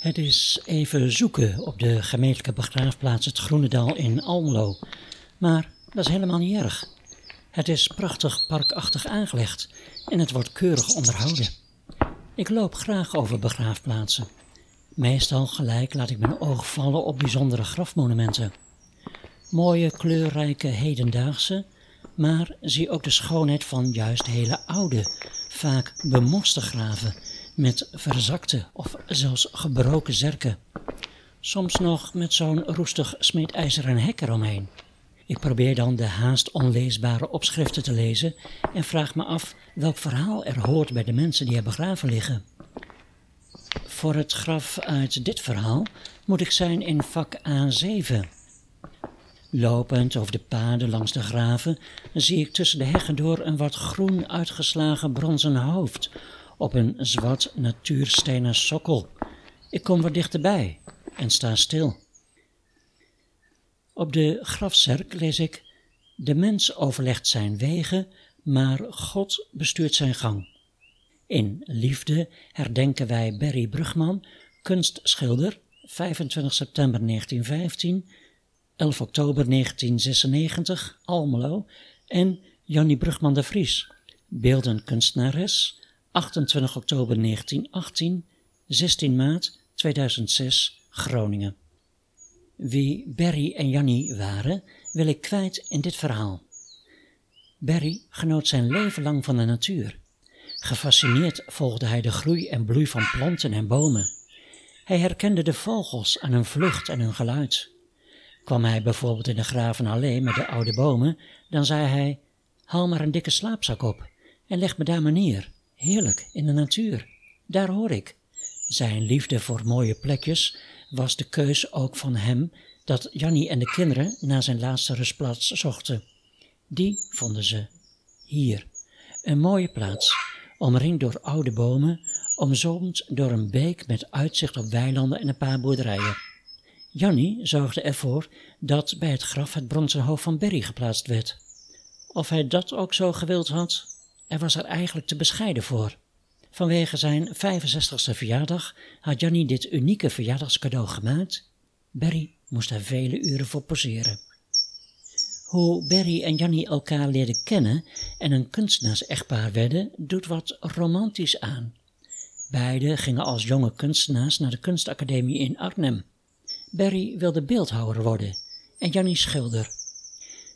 Het is even zoeken op de gemeentelijke begraafplaats het Groenendal in Almelo. Maar dat is helemaal niet erg. Het is prachtig parkachtig aangelegd en het wordt keurig onderhouden. Ik loop graag over begraafplaatsen. Meestal gelijk laat ik mijn oog vallen op bijzondere grafmonumenten. Mooie, kleurrijke, hedendaagse, maar zie ook de schoonheid van juist hele oude, vaak bemoste graven met verzakte of zelfs gebroken zerken. Soms nog met zo'n roestig smeedijzeren hek eromheen. Ik probeer dan de haast onleesbare opschriften te lezen en vraag me af welk verhaal er hoort bij de mensen die er begraven liggen. Voor het graf uit dit verhaal moet ik zijn in vak A7. Lopend over de paden langs de graven zie ik tussen de heggen door een wat groen uitgeslagen bronzen hoofd op een zwart natuurstenen sokkel. Ik kom wat dichterbij en sta stil. Op de grafzerk lees ik: De mens overlegt zijn wegen, maar God bestuurt zijn gang. In liefde herdenken wij Berry Brugman, kunstschilder, 25 september 1915, 11 oktober 1996, Almelo, en Jannie Brugman de Vries, beeldenkunstenares, 28 oktober 1918, 16 maart 2006, Groningen. Wie Berry en Jannie waren, wil ik kwijt in dit verhaal. Berry genoot zijn leven lang van de natuur. Gefascineerd volgde hij de groei en bloei van planten en bomen. Hij herkende de vogels aan hun vlucht en hun geluid. Kwam hij bijvoorbeeld in de Gravenallee met de oude bomen, dan zei hij: Haal maar een dikke slaapzak op en leg me daar maar neer. Heerlijk, in de natuur. Daar hoor ik. Zijn liefde voor mooie plekjes was de keus ook van hem dat Jannie en de kinderen naar zijn laatste rustplaats zochten. Die vonden ze hier. Een mooie plaats, omringd door oude bomen, omzoomd door een beek met uitzicht op weilanden en een paar boerderijen. Jannie zorgde ervoor dat bij het graf het bronzen hoofd van Berry geplaatst werd. Of hij dat ook zo gewild had, er was er eigenlijk te bescheiden voor. Vanwege zijn 65ste verjaardag had Jannie dit unieke verjaardagscadeau gemaakt. Berry moest er vele uren voor poseren. Hoe Berry en Jannie elkaar leerden kennen en een kunstenaars-echtpaar werden, doet wat romantisch aan. Beiden gingen als jonge kunstenaars naar de kunstacademie in Arnhem. Berry wilde beeldhouwer worden en Jannie schilder.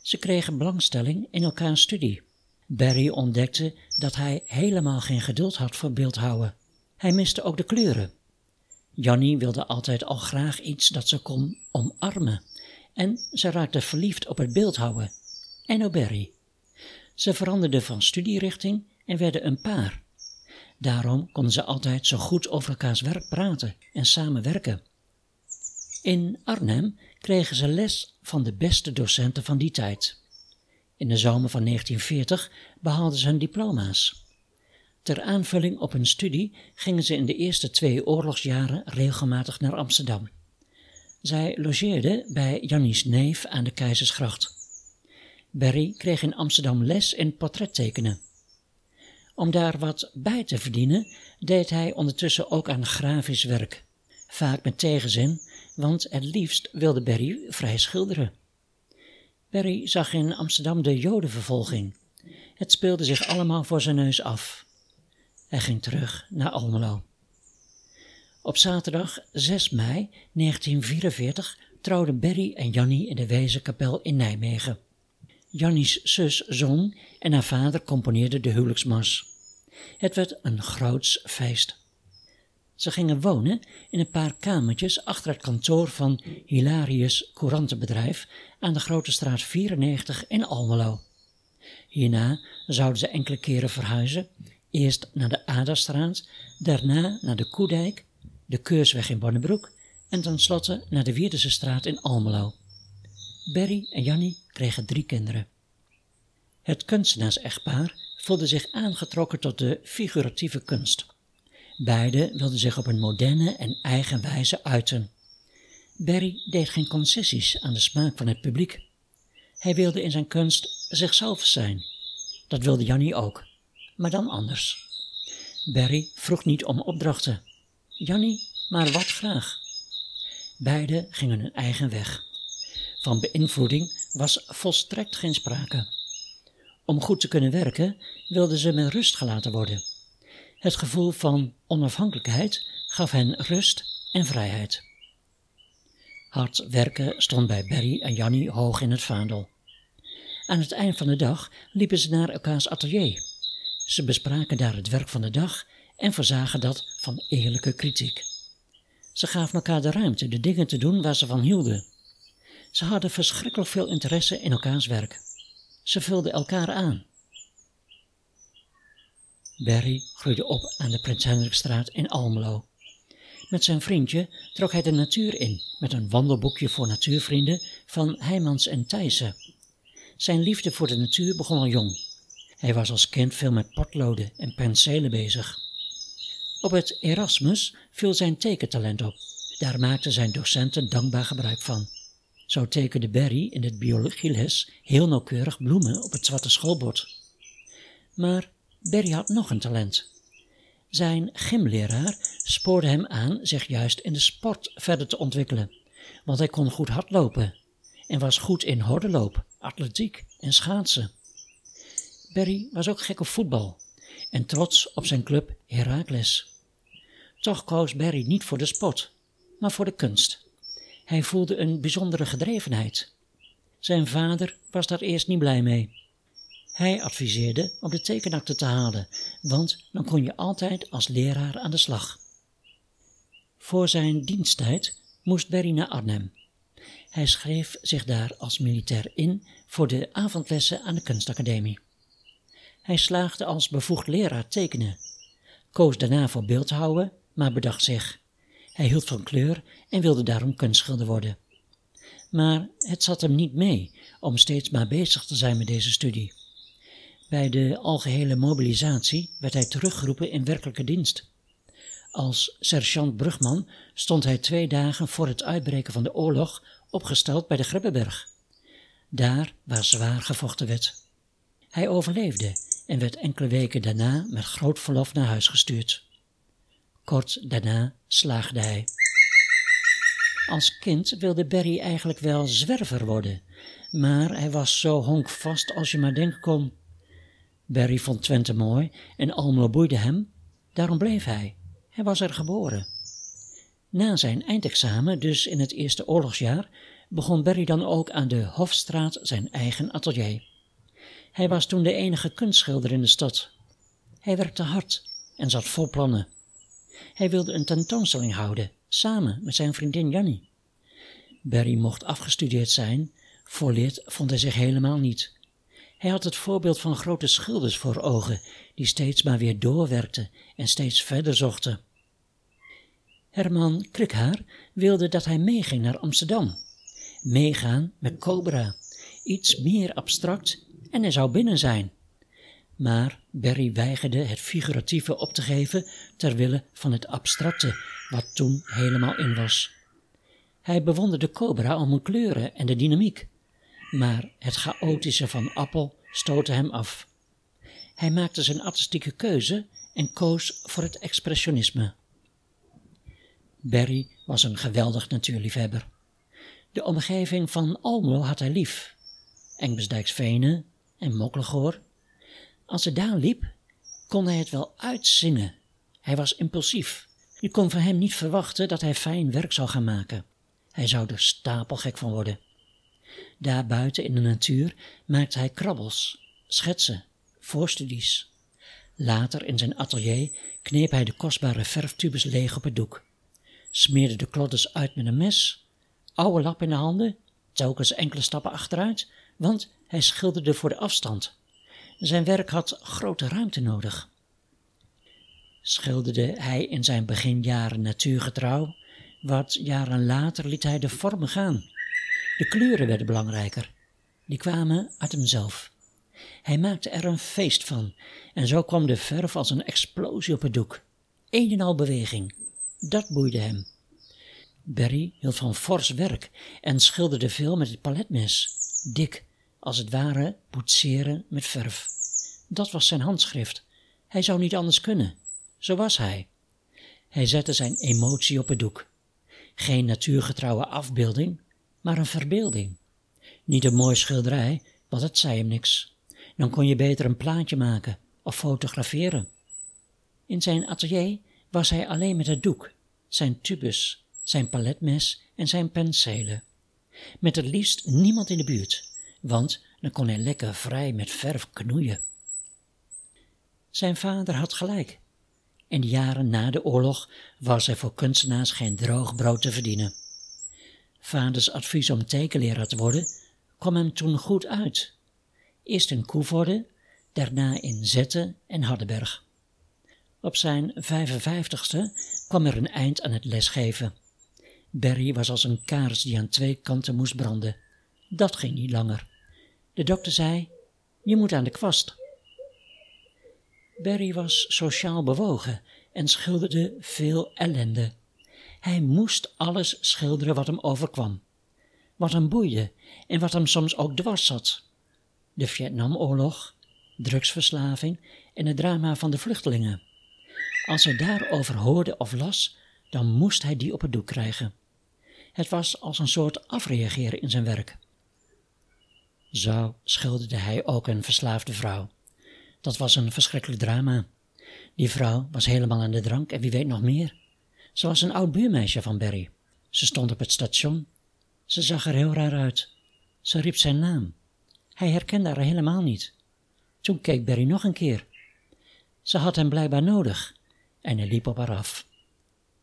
Ze kregen belangstelling in elkaars studie. Barry ontdekte dat hij helemaal geen geduld had voor beeldhouwen. Hij miste ook de kleuren. Jannie wilde altijd al graag iets dat ze kon omarmen. En ze raakte verliefd op het beeldhouwen. En op Barry. Ze veranderden van studierichting en werden een paar. Daarom konden ze altijd zo goed over elkaars werk praten en samenwerken. In Arnhem kregen ze les van de beste docenten van die tijd. In de zomer van 1940 behaalden ze hun diploma's. Ter aanvulling op hun studie gingen ze in de eerste twee oorlogsjaren regelmatig naar Amsterdam. Zij logeerden bij Jannies neef aan de Keizersgracht. Berry kreeg in Amsterdam les in portrettekenen. Om daar wat bij te verdienen, deed hij ondertussen ook aan grafisch werk. Vaak met tegenzin, want het liefst wilde Berry vrij schilderen. Perry zag in Amsterdam de Jodenvervolging. Het speelde zich allemaal voor zijn neus af. Hij ging terug naar Almelo. Op zaterdag 6 mei 1944 trouwden Berry en Jannie in de Wezenkapel in Nijmegen. Jannies zus zong en haar vader componeerde de huwelijksmars. Het werd een groots feest. Ze gingen wonen in een paar kamertjes achter het kantoor van Hilarius Courantenbedrijf aan de Grote Straat 94 in Almelo. Hierna zouden ze enkele keren verhuizen, eerst naar de Adastraat, daarna naar de Koedijk, de Keursweg in Bonnebroek en tenslotte naar de Wierdense straat in Almelo. Berry en Jannie kregen drie kinderen. Het kunstenaars-echtpaar voelde zich aangetrokken tot de figuratieve kunst. Beiden wilden zich op een moderne en eigen wijze uiten. Barry deed geen concessies aan de smaak van het publiek. Hij wilde in zijn kunst zichzelf zijn. Dat wilde Jannie ook, maar dan anders. Barry vroeg niet om opdrachten. Jannie maar wat graag. Beiden gingen hun eigen weg. Van beïnvloeding was volstrekt geen sprake. Om goed te kunnen werken wilden ze met rust gelaten worden. Het gevoel van onafhankelijkheid gaf hen rust en vrijheid. Hard werken stond bij Berry en Jannie hoog in het vaandel. Aan het eind van de dag liepen ze naar elkaars atelier. Ze bespraken daar het werk van de dag en verzagen dat van eerlijke kritiek. Ze gaven elkaar de ruimte de dingen te doen waar ze van hielden. Ze hadden verschrikkelijk veel interesse in elkaars werk. Ze vulden elkaar aan. Barry groeide op aan de Prins Hendrikstraat in Almelo. Met zijn vriendje trok hij de natuur in met een wandelboekje voor natuurvrienden van Heijmans en Thijssen. Zijn liefde voor de natuur begon al jong. Hij was als kind veel met potloden en penselen bezig. Op het Erasmus viel zijn tekentalent op. Daar maakten zijn docenten dankbaar gebruik van. Zo tekende Barry in het biologieles heel nauwkeurig bloemen op het zwarte schoolbord. Maar Barry had nog een talent. Zijn gymleraar spoorde hem aan zich juist in de sport verder te ontwikkelen, want hij kon goed hardlopen en was goed in hordenloop, atletiek en schaatsen. Barry was ook gek op voetbal en trots op zijn club Heracles. Toch koos Barry niet voor de sport, maar voor de kunst. Hij voelde een bijzondere gedrevenheid. Zijn vader was daar eerst niet blij mee. Hij adviseerde om de tekenakte te halen, want dan kon je altijd als leraar aan de slag. Voor zijn diensttijd moest Berry naar Arnhem. Hij schreef zich daar als militair in voor de avondlessen aan de kunstacademie. Hij slaagde als bevoegd leraar tekenen, koos daarna voor beeldhouden, maar bedacht zich hij hield van kleur en wilde daarom kunstschilder worden. Maar het zat hem niet mee om steeds maar bezig te zijn met deze studie. Bij de algehele mobilisatie werd hij teruggeroepen in werkelijke dienst. Als sergeant Brugman stond hij twee dagen voor het uitbreken van de oorlog opgesteld bij de Grebbeberg. Daar waar zwaar gevochten werd. Hij overleefde en werd enkele weken daarna met groot verlof naar huis gestuurd. Kort daarna slaagde hij. Als kind wilde Barry eigenlijk wel zwerver worden, maar hij was zo honkvast als je maar denken kon. Barry vond Twente mooi en Almelo boeide hem, daarom bleef hij. Hij was er geboren. Na zijn eindexamen, dus in het eerste oorlogsjaar, begon Barry dan ook aan de Hofstraat zijn eigen atelier. Hij was toen de enige kunstschilder in de stad. Hij werkte hard en zat vol plannen. Hij wilde een tentoonstelling houden, samen met zijn vriendin Jannie. Barry mocht afgestudeerd zijn, volleerd vond hij zich helemaal niet. Hij had het voorbeeld van grote schilders voor ogen, die steeds maar weer doorwerkten en steeds verder zochten. Herman Krikhaar wilde dat hij meeging naar Amsterdam. Meegaan met Cobra, iets meer abstract en hij zou binnen zijn. Maar Berry weigerde het figuratieve op te geven ter wille van het abstracte, wat toen helemaal in was. Hij bewonderde Cobra om hun kleuren en de dynamiek, maar het chaotische van Appel stootte hem af. Hij maakte zijn artistieke keuze en koos voor het expressionisme. Berry was een geweldig natuurliefhebber. De omgeving van Almelo had hij lief. Engbesdijksvenen en Mokkelgoor als hij daar liep, kon hij het wel uitzingen. Hij was impulsief. Je kon van hem niet verwachten dat hij fijn werk zou gaan maken. Hij zou er stapelgek van worden. Daar buiten in de natuur maakte hij krabbels, schetsen, voorstudies. Later in zijn atelier kneep hij de kostbare verftubes leeg op het doek, smeerde de klodders uit met een mes, oude lap in de handen, telkens enkele stappen achteruit, want hij schilderde voor de afstand zijn werk had grote ruimte nodig. Schilderde hij in zijn beginjaren natuurgetrouw, wat jaren later liet hij de vormen gaan. De kleuren werden belangrijker. Die kwamen uit hemzelf. Hij maakte er een feest van en zo kwam de verf als een explosie op het doek. Een en al beweging. Dat boeide hem. Barry hield van fors werk en schilderde veel met het paletmes, dik, als het ware poetseren met verf. Dat was zijn handschrift. Hij zou niet anders kunnen. Zo was hij. Hij zette zijn emotie op het doek. Geen natuurgetrouwe afbeelding, maar een verbeelding. Niet een mooi schilderij, want het zei hem niks. Dan kon je beter een plaatje maken of fotograferen. In zijn atelier was hij alleen met het doek, zijn tubus, zijn paletmes en zijn penselen. Met het liefst niemand in de buurt, want dan kon hij lekker vrij met verf knoeien. Zijn vader had gelijk. In de jaren na de oorlog was er voor kunstenaars geen droog brood te verdienen. Vaders advies om tekenleraar te worden kwam hem toen goed uit. Eerst in Koevoorde, daarna in Zetten en Hardenberg. Op zijn 55ste kwam er een eind aan het lesgeven. Barry was als een kaars die aan twee kanten moest branden. Dat ging niet langer. De dokter zei: Je moet aan de kwast. Barry was sociaal bewogen en schilderde veel ellende. Hij moest alles schilderen wat hem overkwam. Wat hem boeide en wat hem soms ook dwars zat. De Vietnamoorlog, drugsverslaving en het drama van de vluchtelingen. Als hij daarover hoorde of las, dan moest hij die op het doek krijgen. Het was als een soort afreageren in zijn werk. Zo schilderde hij ook een verslaafde vrouw. Dat was een verschrikkelijk drama. Die vrouw was helemaal aan de drank en wie weet nog meer. Ze was een oud buurmeisje van Barry. Ze stond op het station. Ze zag er heel raar uit. Ze riep zijn naam. Hij herkende haar helemaal niet. Toen keek Barry nog een keer. Ze had hem blijkbaar nodig en hij liep op haar af.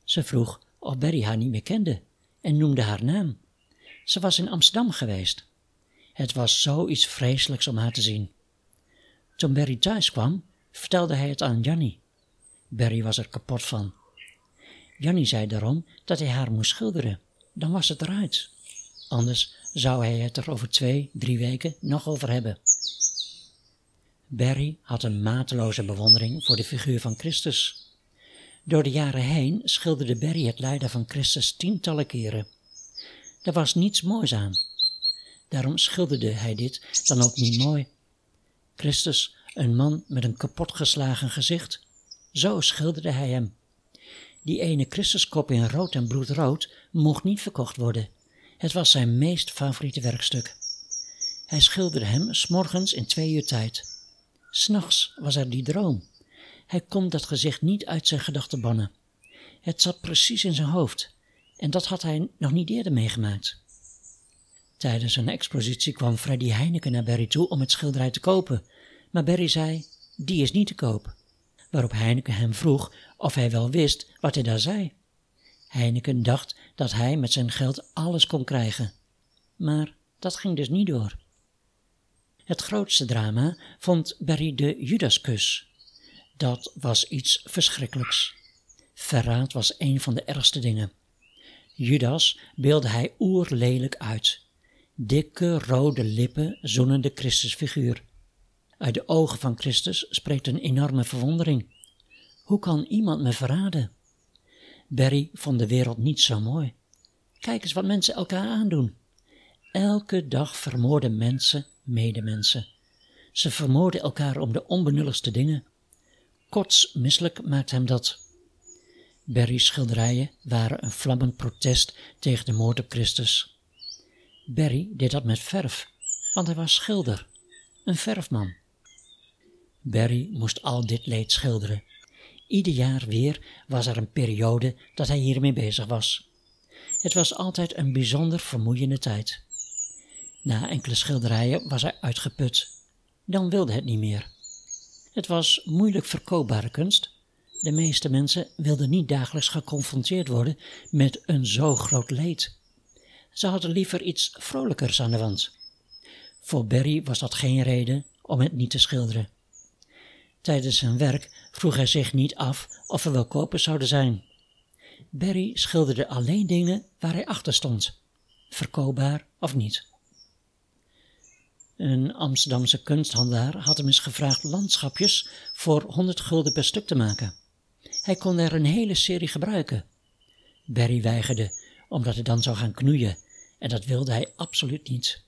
Ze vroeg of Barry haar niet meer kende en noemde haar naam. Ze was in Amsterdam geweest. Het was zoiets vreselijks om haar te zien. Toen Barry thuis kwam, vertelde hij het aan Jannie. Barry was er kapot van. Jannie zei daarom dat hij haar moest schilderen. Dan was het eruit. Anders zou hij het er over twee, drie weken nog over hebben. Barry had een mateloze bewondering voor de figuur van Christus. Door de jaren heen schilderde Barry het lijden van Christus tientallen keren. Er was niets moois aan. Daarom schilderde hij dit dan ook niet mooi. Christus, een man met een kapotgeslagen gezicht, zo schilderde hij hem. Die ene Christuskop in rood en bloedrood mocht niet verkocht worden. Het was zijn meest favoriete werkstuk. Hij schilderde hem s'morgens in twee uur tijd. S'nachts was er die droom. Hij kon dat gezicht niet uit zijn gedachten bannen. Het zat precies in zijn hoofd en dat had hij nog niet eerder meegemaakt. Tijdens een expositie kwam Freddy Heineken naar Barry toe om het schilderij te kopen, maar Barry zei: Die is niet te koop. Waarop Heineken hem vroeg of hij wel wist wat hij daar zei. Heineken dacht dat hij met zijn geld alles kon krijgen. Maar dat ging dus niet door. Het grootste drama vond Barry de Judaskus. Dat was iets verschrikkelijks. Verraad was een van de ergste dingen. Judas beelde hij oerlelijk uit. Dikke rode lippen zoenen de Christusfiguur. Uit de ogen van Christus spreekt een enorme verwondering. Hoe kan iemand me verraden? Barry vond de wereld niet zo mooi. Kijk eens wat mensen elkaar aandoen. Elke dag vermoorden mensen medemensen. Ze vermoorden elkaar om de onbenulligste dingen. Kotsmisselijk maakt hem dat. Barry's schilderijen waren een vlammend protest tegen de moord op Christus. Barry deed dat met verf, want hij was schilder, een verfman. Barry moest al dit leed schilderen. Ieder jaar weer was er een periode dat hij hiermee bezig was. Het was altijd een bijzonder vermoeiende tijd. Na enkele schilderijen was hij uitgeput. Dan wilde het niet meer. Het was moeilijk verkoopbare kunst. De meeste mensen wilden niet dagelijks geconfronteerd worden met een zo groot leed. Ze hadden liever iets vrolijkers aan de wand. Voor Barry was dat geen reden om het niet te schilderen. Tijdens zijn werk vroeg hij zich niet af of er wel kopers zouden zijn. Barry schilderde alleen dingen waar hij achter stond, verkoopbaar of niet. Een Amsterdamse kunsthandelaar had hem eens gevraagd landschapjes voor 100 gulden per stuk te maken. Hij kon er een hele serie gebruiken. Barry weigerde, omdat hij dan zou gaan knoeien, en dat wilde hij absoluut niet.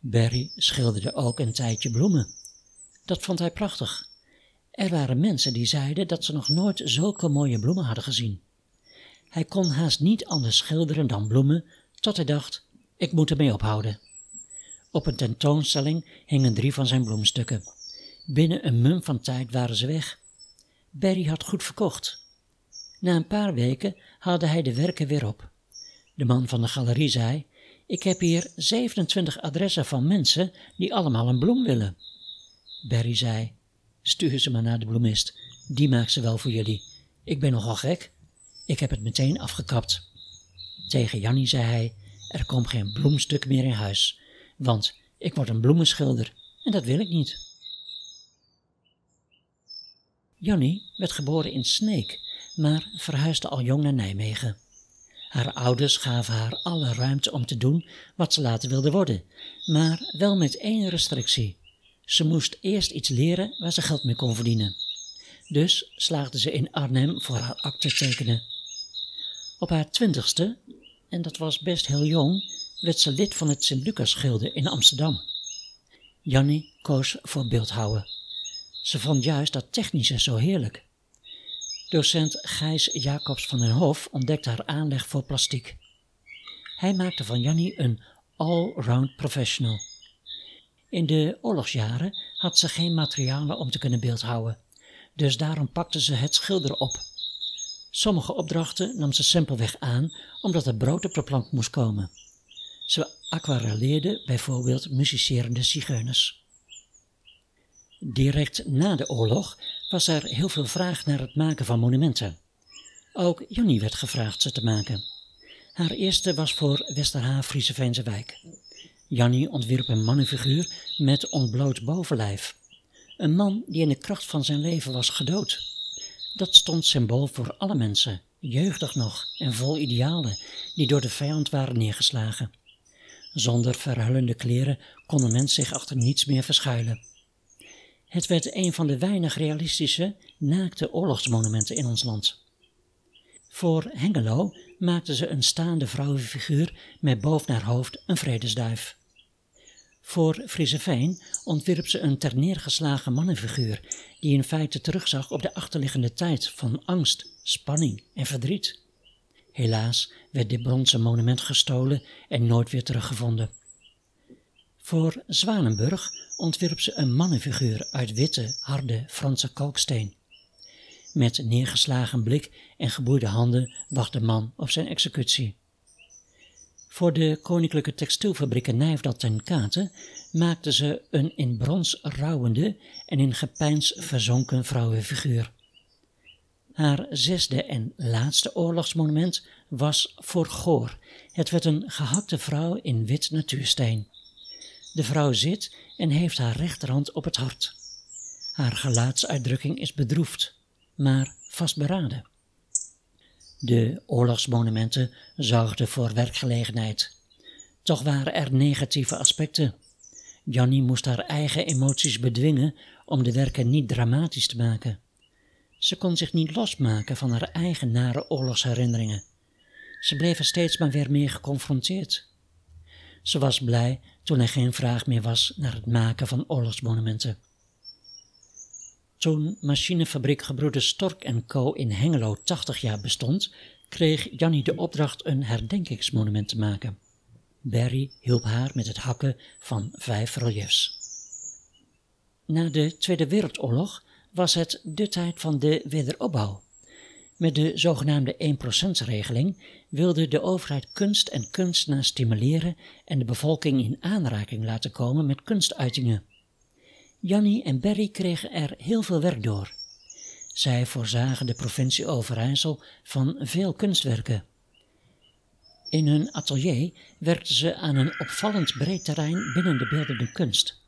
Barry schilderde ook een tijdje bloemen. Dat vond hij prachtig. Er waren mensen die zeiden dat ze nog nooit zulke mooie bloemen hadden gezien. Hij kon haast niet anders schilderen dan bloemen, tot hij dacht, ik moet ermee ophouden. Op een tentoonstelling hingen drie van zijn bloemstukken. Binnen een mum van tijd waren ze weg. Barry had goed verkocht. Na een paar weken haalde hij de werken weer op. De man van de galerie zei: Ik heb hier 27 adressen van mensen die allemaal een bloem willen. Barry zei: Stuur ze maar naar de bloemist, die maakt ze wel voor jullie. Ik ben nogal gek. Ik heb het meteen afgekapt. Tegen Jannie zei hij: Er komt geen bloemstuk meer in huis, want ik word een bloemenschilder en dat wil ik niet. Jannie werd geboren in Sneek, maar verhuisde al jong naar Nijmegen. Haar ouders gaven haar alle ruimte om te doen wat ze later wilde worden, maar wel met één restrictie. Ze moest eerst iets leren waar ze geld mee kon verdienen. Dus slaagde ze in Arnhem voor haar akte tekenen. Op haar twintigste, en dat was best heel jong, werd ze lid van het Sint-Lucas Gilde in Amsterdam. Jannie koos voor beeldhouwen. Ze vond juist dat technische zo heerlijk. Docent Gijs Jacobs van den Hof ontdekte haar aanleg voor plastiek. Hij maakte van Jannie een all-round professional. In de oorlogsjaren had ze geen materialen om te kunnen beeldhouden, dus daarom pakte ze het schilderen op. Sommige opdrachten nam ze simpelweg aan omdat er brood op de plank moest komen. Ze aquarelleerde bijvoorbeeld musicerende zigeuners. Direct na de oorlog was er heel veel vraag naar het maken van monumenten. Ook Jannie werd gevraagd ze te maken. Haar eerste was voor Westerhaaf Friese wijk. Jannie ontwierp een mannenfiguur met ontbloot bovenlijf. Een man die in de kracht van zijn leven was gedood. Dat stond symbool voor alle mensen, jeugdig nog en vol idealen, die door de vijand waren neergeslagen. Zonder verhullende kleren kon een mens zich achter niets meer verschuilen. Het werd een van de weinig realistische, naakte oorlogsmonumenten in ons land. Voor Hengelo maakte ze een staande vrouwenfiguur met boven haar hoofd een vredesduif. Voor Frieseveen ontwierp ze een terneergeslagen mannenfiguur die in feite terugzag op de achterliggende tijd van angst, spanning en verdriet. Helaas werd dit bronzen monument gestolen en nooit weer teruggevonden. Voor Zwanenburg ontwierp ze een mannenfiguur uit witte, harde Franse kalksteen. Met neergeslagen blik en geboeide handen wacht de man op zijn executie. Voor de Koninklijke Textielfabrieken Nijverdal ten Katen maakte ze een in brons rouwende en in gepeins verzonken vrouwenfiguur. Haar zesde en laatste oorlogsmonument was voor Goor. Het werd een gehakte vrouw in wit natuursteen. De vrouw zit en heeft haar rechterhand op het hart. Haar gelaatsuitdrukking is bedroefd, maar vastberaden. De oorlogsmonumenten zorgden voor werkgelegenheid. Toch waren er negatieve aspecten. Jannie moest haar eigen emoties bedwingen om de werken niet dramatisch te maken. Ze kon zich niet losmaken van haar eigen nare oorlogsherinneringen. Ze bleef er steeds maar weer meer geconfronteerd. Ze was blij toen er geen vraag meer was naar het maken van oorlogsmonumenten. Toen machinefabriek Gebroeders Stork Co. in Hengelo 80 jaar bestond, kreeg Jannie de opdracht een herdenkingsmonument te maken. Barry hielp haar met het hakken van vijf reliefs. Na de Tweede Wereldoorlog was het de tijd van de wederopbouw. Met de zogenaamde 1%-regeling wilde de overheid kunst en kunstenaar stimuleren en de bevolking in aanraking laten komen met kunstuitingen. Jannie en Berry kregen er heel veel werk door. Zij voorzagen de provincie Overijssel van veel kunstwerken. In hun atelier werkten ze aan een opvallend breed terrein binnen de beeldende kunst.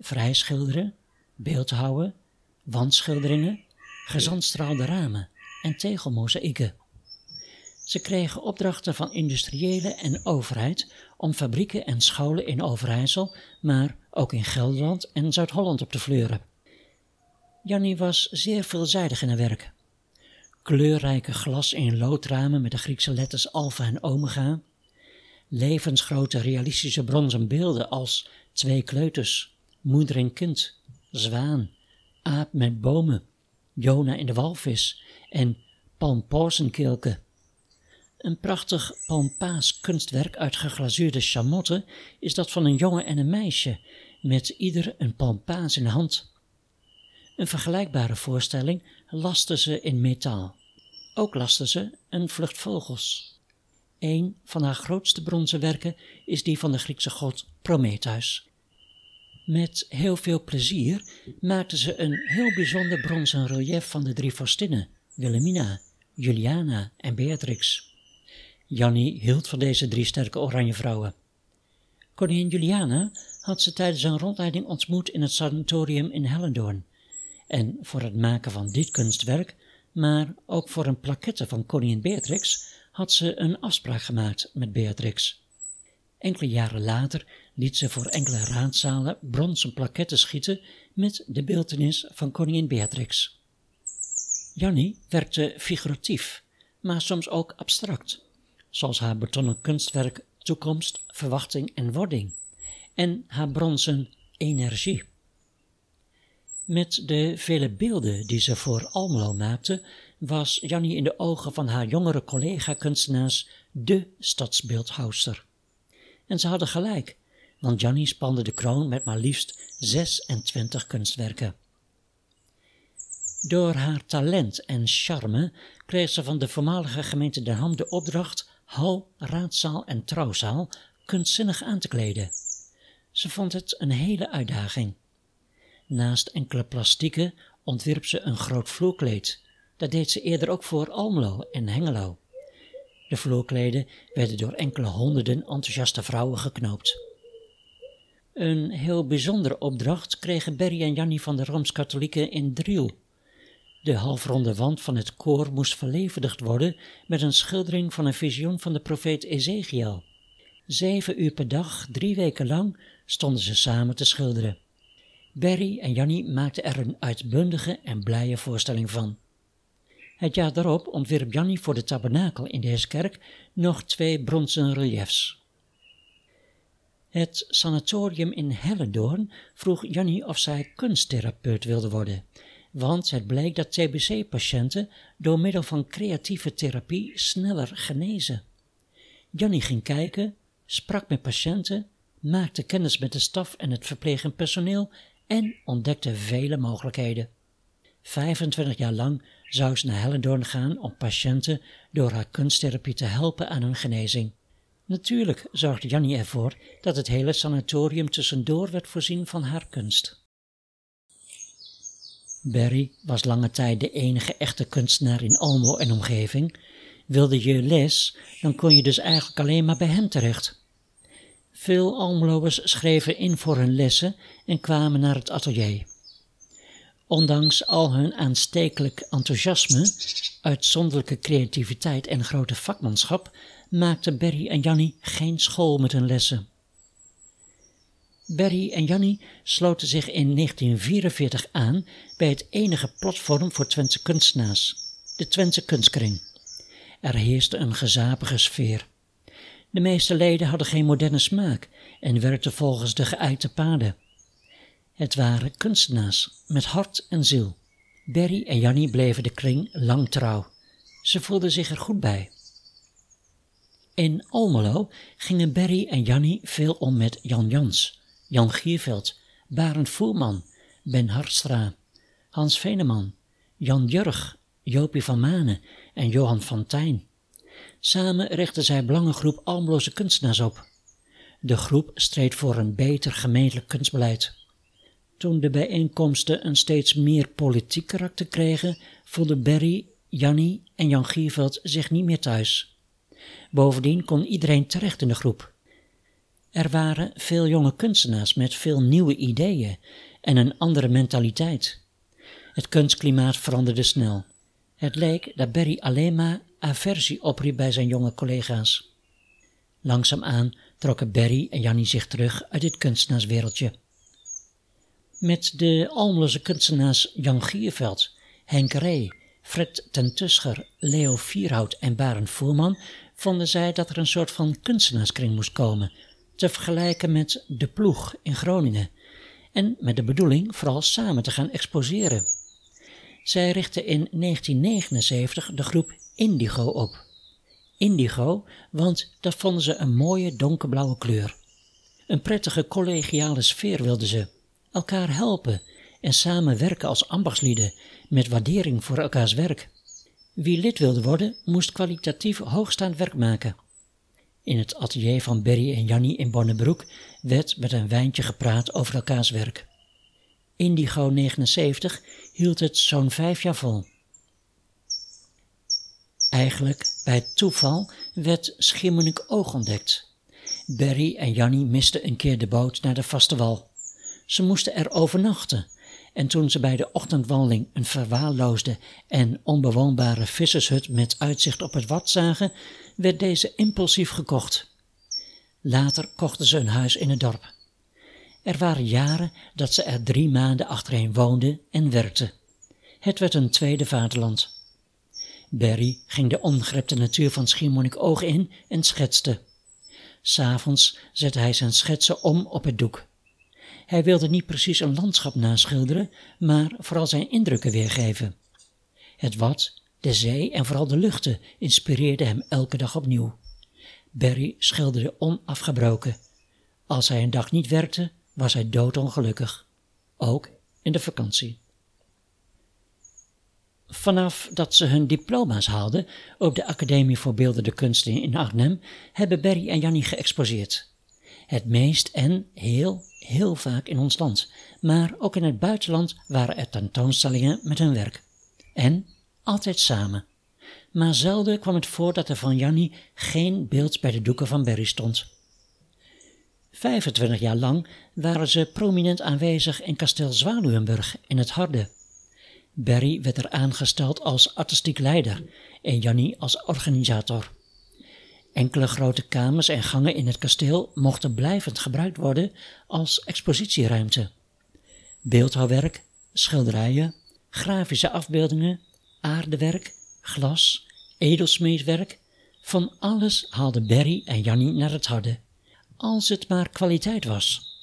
Vrijschilderen, beeldhouwen, wandschilderingen, gezandstraalde ramen en tegelmozaïeken. Ze kregen opdrachten van industriële en overheid om fabrieken en scholen in Overijssel, maar ook in Gelderland en Zuid-Holland op te fleuren. Jannie was zeer veelzijdig in haar werk. Kleurrijke glas- in loodramen met de Griekse letters alfa en omega, levensgrote realistische bronzen beelden als twee kleuters, moeder en kind, zwaan, aap met bomen Jona in de walvis en palmpozenkeelke. Een prachtig palmpaas kunstwerk uit geglazuurde chamotten is dat van een jongen en een meisje, met ieder een palmpaas in de hand. Een vergelijkbare voorstelling lasten ze in metaal. Ook lasten ze een vlucht vogels. Een van haar grootste bronzen werken is die van de Griekse god Prometheus. Met heel veel plezier maakten ze een heel bijzonder bronzen relief van de drie vorstinnen, Wilhelmina, Juliana en Beatrix. Jannie hield van deze drie sterke oranje vrouwen. Koningin Juliana had ze tijdens een rondleiding ontmoet in het sanatorium in Hellendoorn. En voor het maken van dit kunstwerk, maar ook voor een plaquette van koningin Beatrix, had ze een afspraak gemaakt met Beatrix. Enkele jaren later liet ze voor enkele raadzalen bronzen plaketten schieten met de beeltenis van koningin Beatrix. Jannie werkte figuratief, maar soms ook abstract, zoals haar betonnen kunstwerk Toekomst, Verwachting en Wording en haar bronzen Energie. Met de vele beelden die ze voor Almelo maakte, was Jannie in de ogen van haar jongere collega-kunstenaars de stadsbeeldhouster. En ze hadden gelijk, want Jannie spande de kroon met maar liefst 26 kunstwerken. Door haar talent en charme kreeg ze van de voormalige gemeente Den Ham de opdracht hal, raadzaal en trouwzaal kunstzinnig aan te kleden. Ze vond het een hele uitdaging. Naast enkele plastieken ontwierp ze een groot vloerkleed. Dat deed ze eerder ook voor Almelo en Hengelo. De vloerkleden werden door enkele honderden enthousiaste vrouwen geknoopt. Een heel bijzondere opdracht kregen Berry en Jannie van de Rooms-Katholieken in Driel. De halfronde wand van het koor moest verlevendigd worden met een schildering van een visioen van de profeet Ezekiel. Zeven uur per dag, drie weken lang, stonden ze samen te schilderen. Berry en Jannie maakten er een uitbundige en blije voorstelling van. Het jaar daarop ontwierp Jannie voor de tabernakel in deze kerk nog twee bronzen reliefs. Het sanatorium in Hellendoorn vroeg Jannie of zij kunsttherapeut wilde worden, want het bleek dat TBC-patiënten door middel van creatieve therapie sneller genezen. Jannie ging kijken, sprak met patiënten, maakte kennis met de staf en het verplegend personeel en ontdekte vele mogelijkheden. 25 jaar lang zou ze naar Hellendoorn gaan om patiënten door haar kunsttherapie te helpen aan hun genezing. Natuurlijk zorgde Jannie ervoor dat het hele sanatorium tussendoor werd voorzien van haar kunst. Barry was lange tijd de enige echte kunstenaar in Almo en omgeving. Wilde je les, dan kon je dus eigenlijk alleen maar bij hem terecht. Veel Almeloers schreven in voor hun lessen en kwamen naar het atelier. Ondanks al hun aanstekelijk enthousiasme, uitzonderlijke creativiteit en grote vakmanschap, maakten Berry en Jannie geen school met hun lessen. Berry en Jannie sloten zich in 1944 aan bij het enige platform voor Twentse kunstenaars, de Twentse Kunstkring. Er heerste een gezapige sfeer. De meeste leden hadden geen moderne smaak en werkten volgens de geëikte paden. Het waren kunstenaars met hart en ziel. Berry en Jannie bleven de kring lang trouw. Ze voelden zich er goed bij. In Almelo gingen Berry en Jannie veel om met Jan Jans, Jan Gierveld, Barend Voerman, Ben Harstra, Hans Veneman, Jan Jurg, Jopie van Manen en Johan van Tijn. Samen richtten zij belangengroep Almeloze kunstenaars op. De groep streed voor een beter gemeentelijk kunstbeleid. Toen de bijeenkomsten een steeds meer politiek karakter kregen, voelden Berry, Jannie en Jan Gierveld zich niet meer thuis. Bovendien kon iedereen terecht in de groep. Er waren veel jonge kunstenaars met veel nieuwe ideeën en een andere mentaliteit. Het kunstklimaat veranderde snel. Het leek dat Berry alleen maar aversie opriep bij zijn jonge collega's. Langzaamaan trokken Berry en Jannie zich terug uit dit kunstenaarswereldje. Met de Almeloze kunstenaars Jan Gierveld, Henk Ree, Fred ten Tuscher, Leo Vierhout en Barend Voerman vonden zij dat er een soort van kunstenaarskring moest komen, te vergelijken met De Ploeg in Groningen, en met de bedoeling vooral samen te gaan exposeren. Zij richtte in 1979 de groep Indigo op. Indigo, want dat vonden ze een mooie donkerblauwe kleur. Een prettige collegiale sfeer wilden ze. Elkaar helpen en samen werken als ambachtslieden met waardering voor elkaars werk. Wie lid wilde worden, moest kwalitatief hoogstaand werk maken. In het atelier van Berry en Jannie in Bonnebroek werd met een wijntje gepraat over elkaars werk. Indigo 79 hield het zo'n vijf jaar vol. Eigenlijk, bij toeval, werd Schiermonnikoog ontdekt. Berry en Jannie misten een keer de boot naar de vaste wal. Ze moesten er overnachten en toen ze bij de ochtendwandeling een verwaarloosde en onbewoonbare vissershut met uitzicht op het wat zagen, werd deze impulsief gekocht. Later kochten ze een huis in het dorp. Er waren jaren dat ze er drie maanden achtereen woonden en werkten. Het werd een tweede vaderland. Barry ging de ongrepte natuur van Schiermonnikoog in en schetste. S'avonds zette hij zijn schetsen om op het doek. Hij wilde niet precies een landschap naschilderen, maar vooral zijn indrukken weergeven. Het wat, de zee en vooral de luchten inspireerden hem elke dag opnieuw. Barry schilderde onafgebroken. Als hij een dag niet werkte, was hij doodongelukkig. Ook in de vakantie. Vanaf dat ze hun diploma's haalden op de Academie voor Beeldende Kunsten in Arnhem, hebben Berry en Jannie geëxposeerd. Het meest en heel, heel vaak in ons land, maar ook in het buitenland waren er tentoonstellingen met hun werk. En altijd samen. Maar zelden kwam het voor dat er van Jannie geen beeld bij de doeken van Berry stond. 25 jaar lang waren ze prominent aanwezig in kasteel Zwaluwenburg in het Harde. Berry werd er aangesteld als artistiek leider en Jannie als organisator. Enkele grote kamers en gangen in het kasteel mochten blijvend gebruikt worden als expositieruimte. Beeldhouwwerk, schilderijen, grafische afbeeldingen, aardewerk, glas, edelsmeedwerk, van alles haalden Berry en Jannie naar het harde, als het maar kwaliteit was.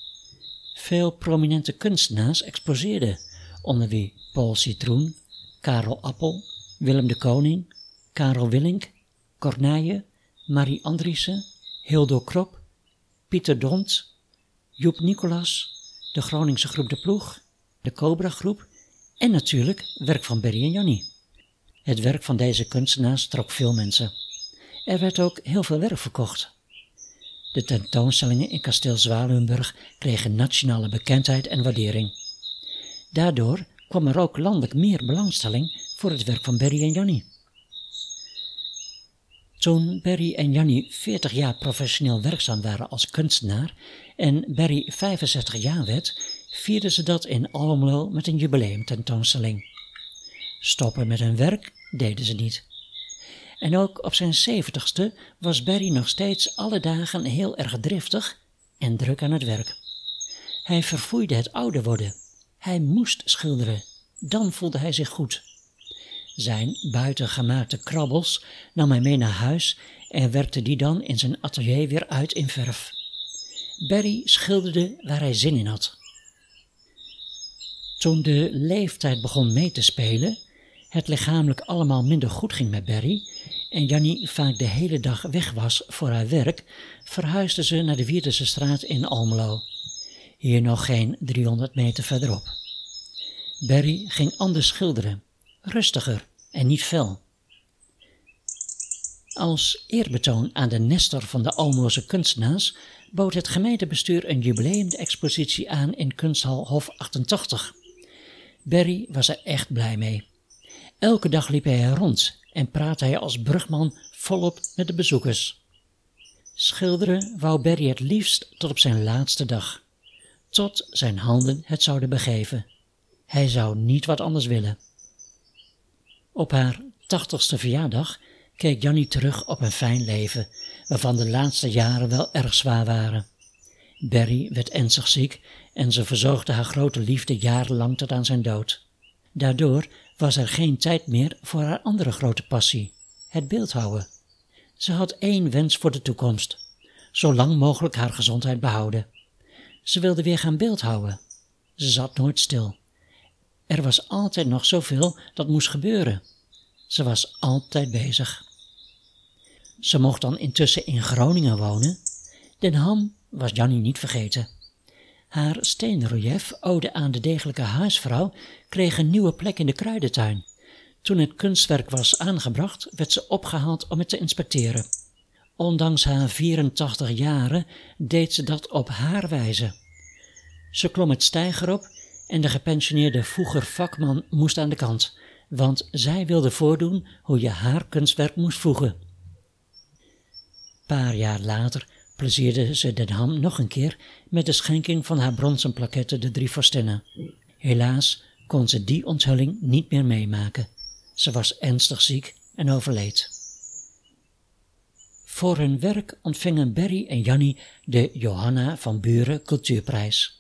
Veel prominente kunstenaars exposeerden, onder wie Paul Citroen, Karel Appel, Willem de Koning, Karel Willink, Corneille, Marie Andriessen, Hildo Krop, Pieter Dont, Joep Nicolas, de Groningse groep De Ploeg, de Cobra groep en natuurlijk werk van Berry en Jannie. Het werk van deze kunstenaars trok veel mensen. Er werd ook heel veel werk verkocht. De tentoonstellingen in kasteel Zwaluwenburg kregen nationale bekendheid en waardering. Daardoor kwam er ook landelijk meer belangstelling voor het werk van Berry en Jannie. Toen Berry en Jannie 40 jaar professioneel werkzaam waren als kunstenaar en Berry 65 jaar werd, vierden ze dat in Almelo met een jubileumtentoonstelling. Stoppen met hun werk deden ze niet. En ook op zijn zeventigste was Berry nog steeds alle dagen heel erg driftig en druk aan het werk. Hij verfoeide het ouder worden. Hij moest schilderen. Dan voelde hij zich goed. Zijn buitengemaakte krabbels nam hij mee naar huis en werkte die dan in zijn atelier weer uit in verf. Berry schilderde waar hij zin in had. Toen de leeftijd begon mee te spelen, het lichamelijk allemaal minder goed ging met Berry en Jannie vaak de hele dag weg was voor haar werk, verhuisde ze naar de Wierdense straat in Almelo. Hier nog geen 300 meter verderop. Berry ging anders schilderen, rustiger en niet fel. Als eerbetoon aan de Nestor van de Almeloze kunstenaars bood het gemeentebestuur een jubileumexpositie aan in kunsthal Hof 88. Berry was er echt blij mee. Elke dag liep hij rond en praatte hij als brugman volop met de bezoekers. Schilderen wou Berry het liefst tot op zijn laatste dag, tot zijn handen het zouden begeven. Hij zou niet wat anders willen. Op haar tachtigste verjaardag keek Jannie terug op een fijn leven, waarvan de laatste jaren wel erg zwaar waren. Berry werd ernstig ziek en ze verzorgde haar grote liefde jarenlang tot aan zijn dood. Daardoor was er geen tijd meer voor haar andere grote passie, het beeldhouwen. Ze had één wens voor de toekomst, zo lang mogelijk haar gezondheid behouden. Ze wilde weer gaan beeldhouwen. Ze zat nooit stil. Er was altijd nog zoveel dat moest gebeuren. Ze was altijd bezig. Ze mocht dan intussen in Groningen wonen. Den Ham was Jannie niet vergeten. Haar steenrelief, ode aan de degelijke huisvrouw, kreeg een nieuwe plek in de kruidentuin. Toen het kunstwerk was aangebracht, werd ze opgehaald om het te inspecteren. Ondanks haar 84 jaren deed ze dat op haar wijze. Ze klom het steiger op en de gepensioneerde vroeger vakman moest aan de kant, want zij wilde voordoen hoe je haar kunstwerk moest voegen. Paar jaar later plezierde ze Den Ham nog een keer met de schenking van haar bronzen plaquette De Drie Vorstinnen. Helaas kon ze die onthulling niet meer meemaken. Ze was ernstig ziek en overleed. Voor hun werk ontvingen Berry en Jannie de Johanna van Buren Cultuurprijs.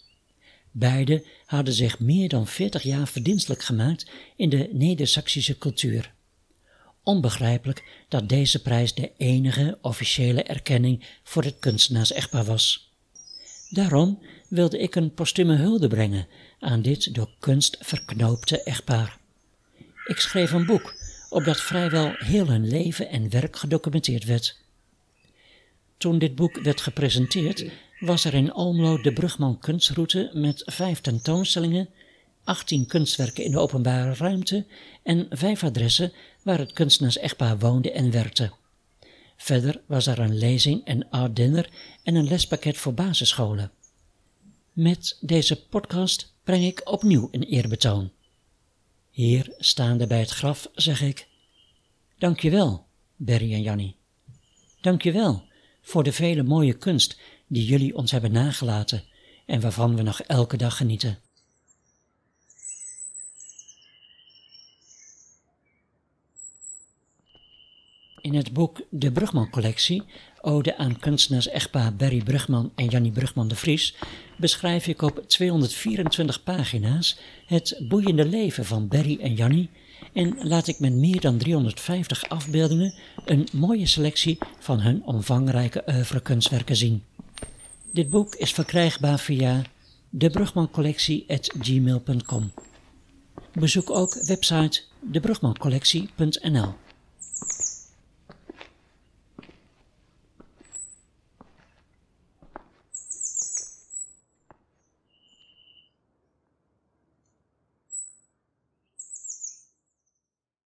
Beide hadden zich meer dan 40 jaar verdienstelijk gemaakt in de Neder-Saxische cultuur. Onbegrijpelijk dat deze prijs de enige officiële erkenning voor het kunstenaars-echtpaar was. Daarom wilde ik een postume hulde brengen aan dit door kunst verknoopte echtpaar. Ik schreef een boek, opdat vrijwel heel hun leven en werk gedocumenteerd werd. Toen dit boek werd gepresenteerd, was er in Almelo de Brugman Kunstroute met vijf tentoonstellingen, 18 kunstwerken in de openbare ruimte en vijf adressen waar het kunstenaars-echtpaar woonde en werkte. Verder was er een lezing, een art dinner en een lespakket voor basisscholen. Met deze podcast breng ik opnieuw een eerbetoon. Hier staande bij het graf zeg ik: Dankjewel, Berry en Jannie. Dankjewel voor de vele mooie kunst die jullie ons hebben nagelaten en waarvan we nog elke dag genieten. In het boek De Brugman Collectie, ode aan kunstenaars echtpaar Berry Brugman en Jannie Brugman de Vries, beschrijf ik op 224 pagina's het boeiende leven van Berry en Jannie en laat ik met meer dan 350 afbeeldingen een mooie selectie van hun omvangrijke oeuvrekunstwerken zien. Dit boek is verkrijgbaar via debrugmancollectie.gmail.com Bezoek ook website debrugmancollectie.nl